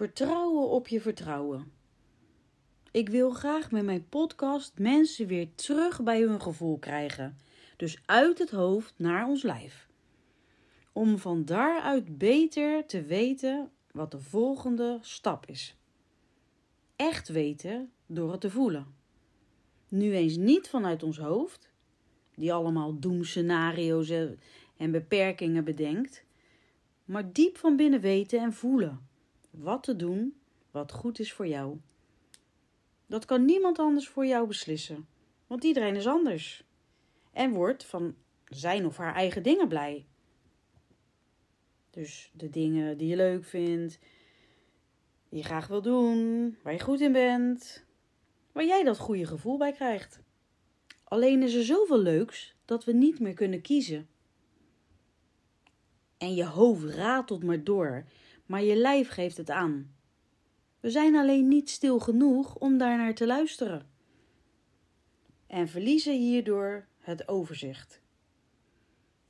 Vertrouwen op je vertrouwen. Ik wil graag met mijn podcast mensen weer terug bij hun gevoel krijgen. Dus uit het hoofd naar ons lijf. Om van daaruit beter te weten wat de volgende stap is. Echt weten door het te voelen. Nu eens niet vanuit ons hoofd, die allemaal doemscenario's en- en beperkingen bedenkt, maar diep van binnen weten en voelen wat te doen wat goed is voor jou. Dat kan niemand anders voor jou beslissen, want iedereen is anders en wordt van zijn of haar eigen dingen blij. Dus de dingen die je leuk vindt, die je graag wil doen, waar je goed in bent, waar jij dat goede gevoel bij krijgt. Alleen is er zoveel leuks dat we niet meer kunnen kiezen. En je hoofd ratelt maar door, maar je lijf geeft het aan. We zijn alleen niet stil genoeg om daarnaar te luisteren. En verliezen hierdoor het overzicht.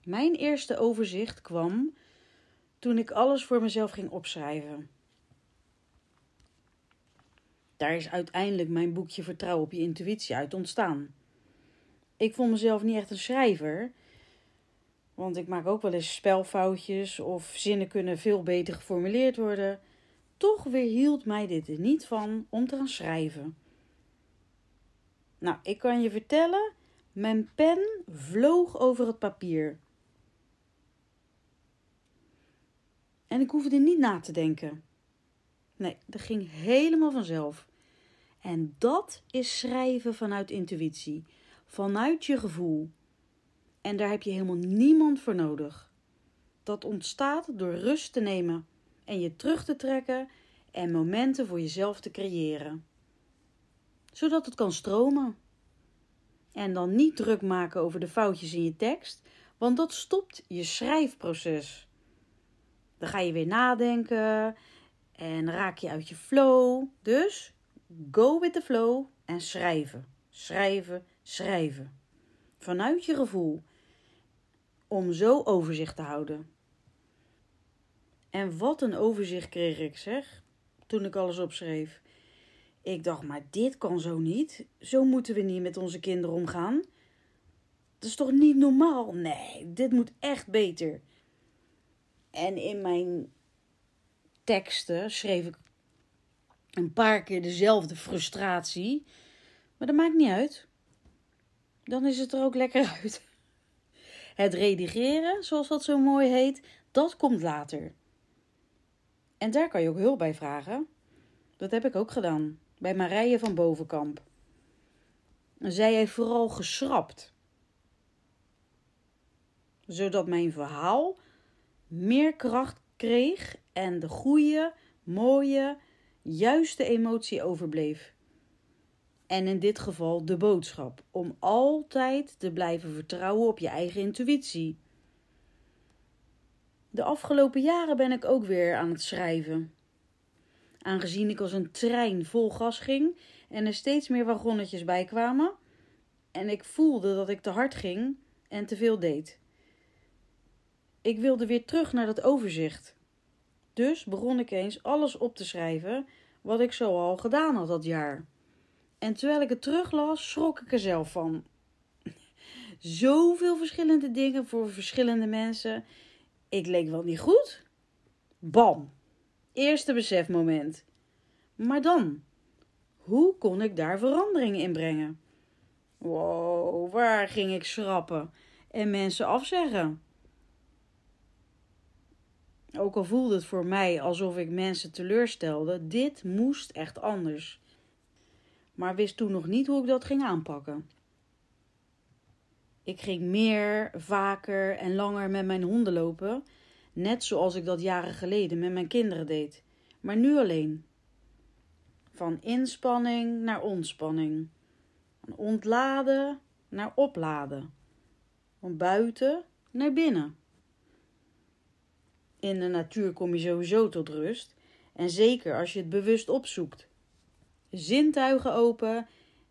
Mijn eerste overzicht kwam toen ik alles voor mezelf ging opschrijven. Daar is uiteindelijk mijn boekje Vertrouwen op je intuïtie uit ontstaan. Ik vond mezelf niet echt een schrijver, want ik maak ook wel eens spelfoutjes of zinnen kunnen veel beter geformuleerd worden. Toch weerhield mij dit er niet van om te gaan schrijven. Nou, ik kan je vertellen, mijn pen vloog over het papier. En ik hoefde niet na te denken. Nee, dat ging helemaal vanzelf. En dat is schrijven vanuit intuïtie, vanuit je gevoel. En daar heb je helemaal niemand voor nodig. Dat ontstaat door rust te nemen en je terug te trekken en momenten voor jezelf te creëren. Zodat het kan stromen. En dan niet druk maken over de foutjes in je tekst, want dat stopt je schrijfproces. Dan ga je weer nadenken en raak je uit je flow. Dus go with the flow en schrijven. Schrijven, schrijven. Vanuit je gevoel. Om zo overzicht te houden. En wat een overzicht kreeg ik, zeg, toen ik alles opschreef. Ik dacht, maar dit kan zo niet. Zo moeten we niet met onze kinderen omgaan. Dat is toch niet normaal? Nee, dit moet echt beter. En in mijn teksten schreef ik een paar keer dezelfde frustratie. Maar dat maakt niet uit. Dan is het er ook lekker uit. Het redigeren, zoals dat zo mooi heet, dat komt later. En daar kan je ook hulp bij vragen. Dat heb ik ook gedaan bij Marije van Bovenkamp. En zij heeft vooral geschrapt. Zodat mijn verhaal meer kracht kreeg en de goede, mooie, juiste emotie overbleef. En in dit geval de boodschap om altijd te blijven vertrouwen op je eigen intuïtie. De afgelopen jaren ben ik ook weer aan het schrijven. Aangezien ik als een trein vol gas ging en er steeds meer wagonnetjes bij kwamen en ik voelde dat ik te hard ging en te veel deed. Ik wilde weer terug naar dat overzicht. Dus begon ik eens alles op te schrijven wat ik zo al gedaan had dat jaar. En terwijl ik het teruglas, schrok ik er zelf van. Zoveel verschillende dingen voor verschillende mensen. Ik leek wel niet goed. Bam! Eerste besefmoment. Maar dan, hoe kon ik daar verandering in brengen? Wow, waar ging ik schrappen en mensen afzeggen? Ook al voelde het voor mij alsof ik mensen teleurstelde, dit moest echt anders. Maar wist toen nog niet hoe ik dat ging aanpakken. Ik ging meer, vaker en langer met mijn honden lopen Net zoals ik dat jaren geleden met mijn kinderen deed, maar nu alleen. Van inspanning naar ontspanning. Van ontladen naar opladen. Van buiten naar binnen. In de natuur kom je sowieso tot rust. En zeker als je het bewust opzoekt. Zintuigen open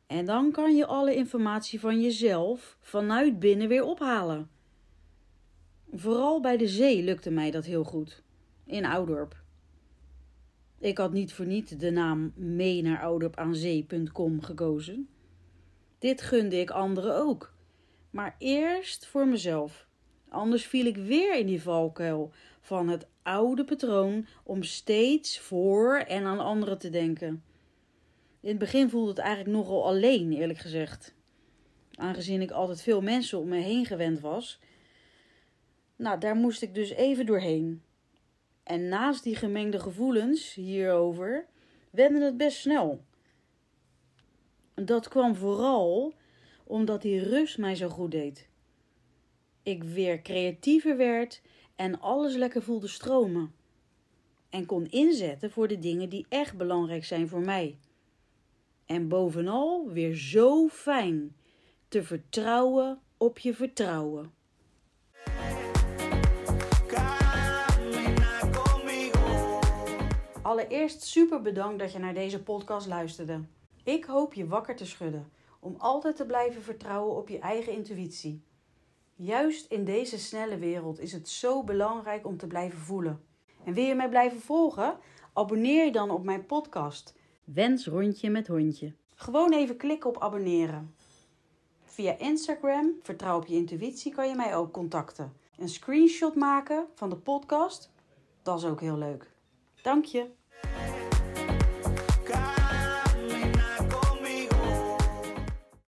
en dan kan je alle informatie van jezelf vanuit binnen weer ophalen. Vooral bij de zee lukte mij dat heel goed. In Oudorp. Ik had niet voor niet de naam mee naar gekozen. Dit gunde ik anderen ook. Maar eerst voor mezelf. Anders viel ik weer in die valkuil van het oude patroon om steeds voor en aan anderen te denken. In het begin voelde het eigenlijk nogal alleen, eerlijk gezegd. Aangezien ik altijd veel mensen om me heen gewend was. Nou, daar moest ik dus even doorheen. En naast die gemengde gevoelens hierover wende het best snel. Dat kwam vooral omdat die rust mij zo goed deed. Ik weer creatiever werd en alles lekker voelde stromen. En kon inzetten voor de dingen die echt belangrijk zijn voor mij. En bovenal weer zo fijn te vertrouwen op je vertrouwen. Allereerst super bedankt dat je naar deze podcast luisterde. Ik hoop je wakker te schudden om altijd te blijven vertrouwen op je eigen intuïtie. Juist in deze snelle wereld is het zo belangrijk om te blijven voelen. En wil je mij blijven volgen? Abonneer je dan op mijn podcast. Wens rondje met hondje. Gewoon even klikken op abonneren. Via Instagram, vertrouw op je intuïtie, kan je mij ook contacten. Een screenshot maken van de podcast, dat is ook heel leuk. Dank je.